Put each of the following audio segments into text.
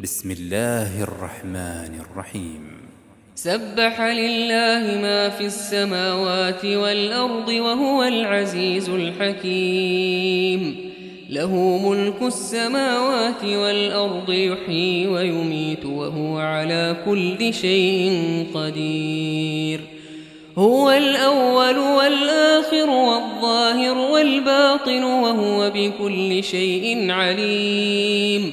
بسم الله الرحمن الرحيم. سبح لله ما في السماوات والأرض وهو العزيز الحكيم. له ملك السماوات والأرض يحيي ويميت وهو على كل شيء قدير. هو الأول والآخر والظاهر والباطن وهو بكل شيء عليم.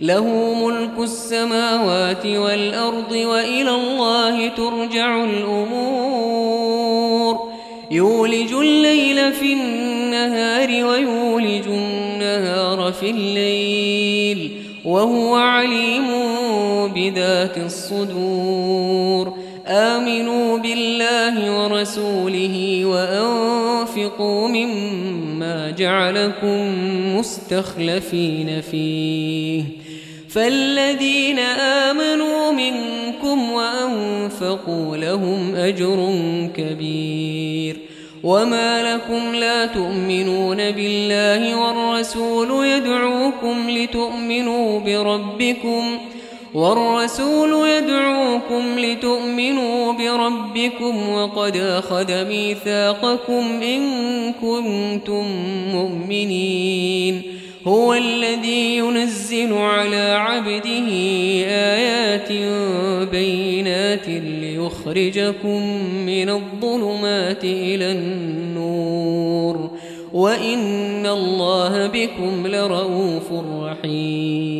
له ملك السماوات والأرض وإلى الله ترجع الأمور. يولج الليل في النهار ويولج النهار في الليل وهو عليم بذات الصدور. آمنوا بالله ورسوله وأنفقوا مما جعلكم مستخلفين فيه. فالذين آمنوا منكم وأنفقوا لهم أجر كبير. وما لكم لا تؤمنون بالله والرسول يدعوكم لتؤمنوا بربكم والرسول يدعوكم لتؤمنوا بربكم وقد أخذ ميثاقكم إن كنتم مؤمنين. هو الذي ينزل على عبده آيات بينات ليخرجكم من الظلمات إلى النور. وإن الله بكم لرؤوف رحيم.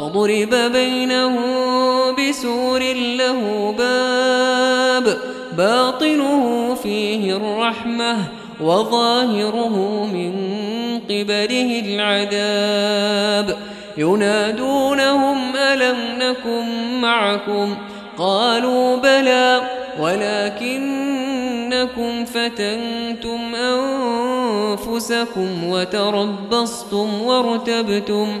فضرب بينهم بسور له باب باطنه فيه الرحمة وظاهره من قبله العذاب ينادونهم ألم نكن معكم قالوا بلى ولكنكم فتنتم أنفسكم وتربصتم وارتبتم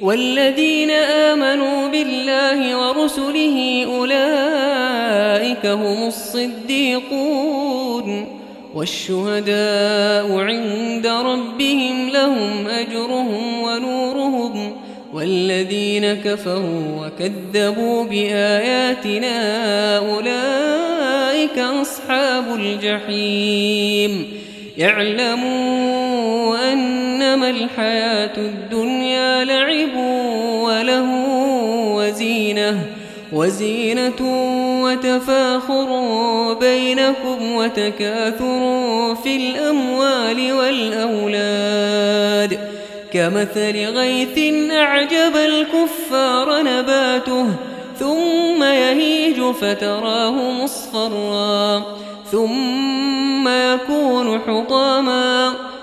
والذين آمنوا بالله ورسله أولئك هم الصديقون والشهداء عند ربهم لهم أجرهم ونورهم والذين كفروا وكذبوا بآياتنا أولئك أصحاب الجحيم. اعلموا أنما الحياة الدنيا لعب وله وزينة وزينة وتفاخر بينكم وتكاثر في الأموال والأولاد. كمثل غيث أعجب الكفار نباته ثم يهيج فتراه مصفرا ثم يكون حطاما.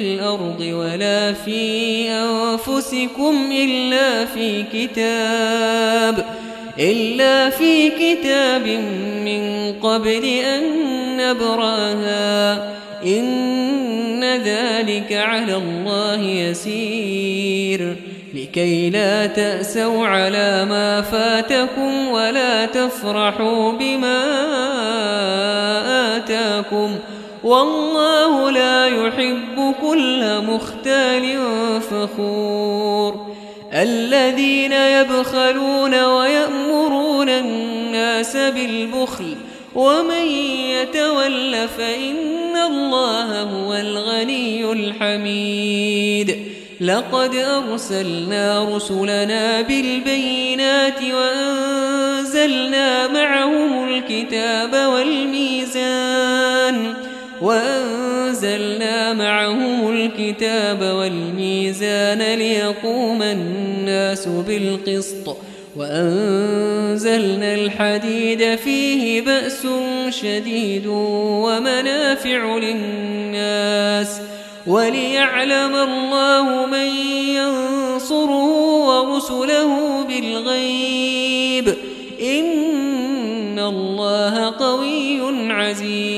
الأرض ولا في أنفسكم إلا في كتاب إلا في كتاب من قبل أن نبراها. إن ذلك على الله يسير. لكي لا تأسوا على ما فاتكم ولا تفرحوا بما آتاكم. والله لا يحب كل مختال فخور. الذين يبخلون ويأمرون الناس بالبخل ومن يتول فإن الله هو الغني الحميد. لقد أرسلنا رسلنا بالبينات وأنزلنا معهم الكتاب والميزان. وأنزلنا معهم الكتاب والميزان ليقوم الناس بالقسط. وأنزلنا الحديد فيه بأس شديد ومنافع للناس. وليعلم الله من ينصره ورسله بالغيب. إن الله قوي عزيز.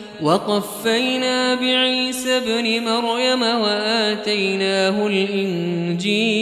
وقفينا بعيسى ابن مريم وآتيناه الإنجيل.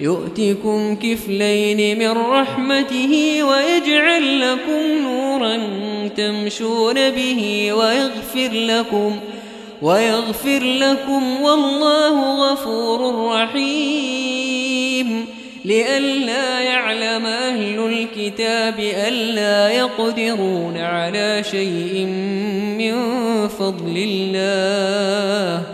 يؤتكم كفلين من رحمته ويجعل لكم نورا تمشون به ويغفر لكم ويغفر لكم والله غفور رحيم لئلا يعلم أهل الكتاب ألا يقدرون على شيء من فضل الله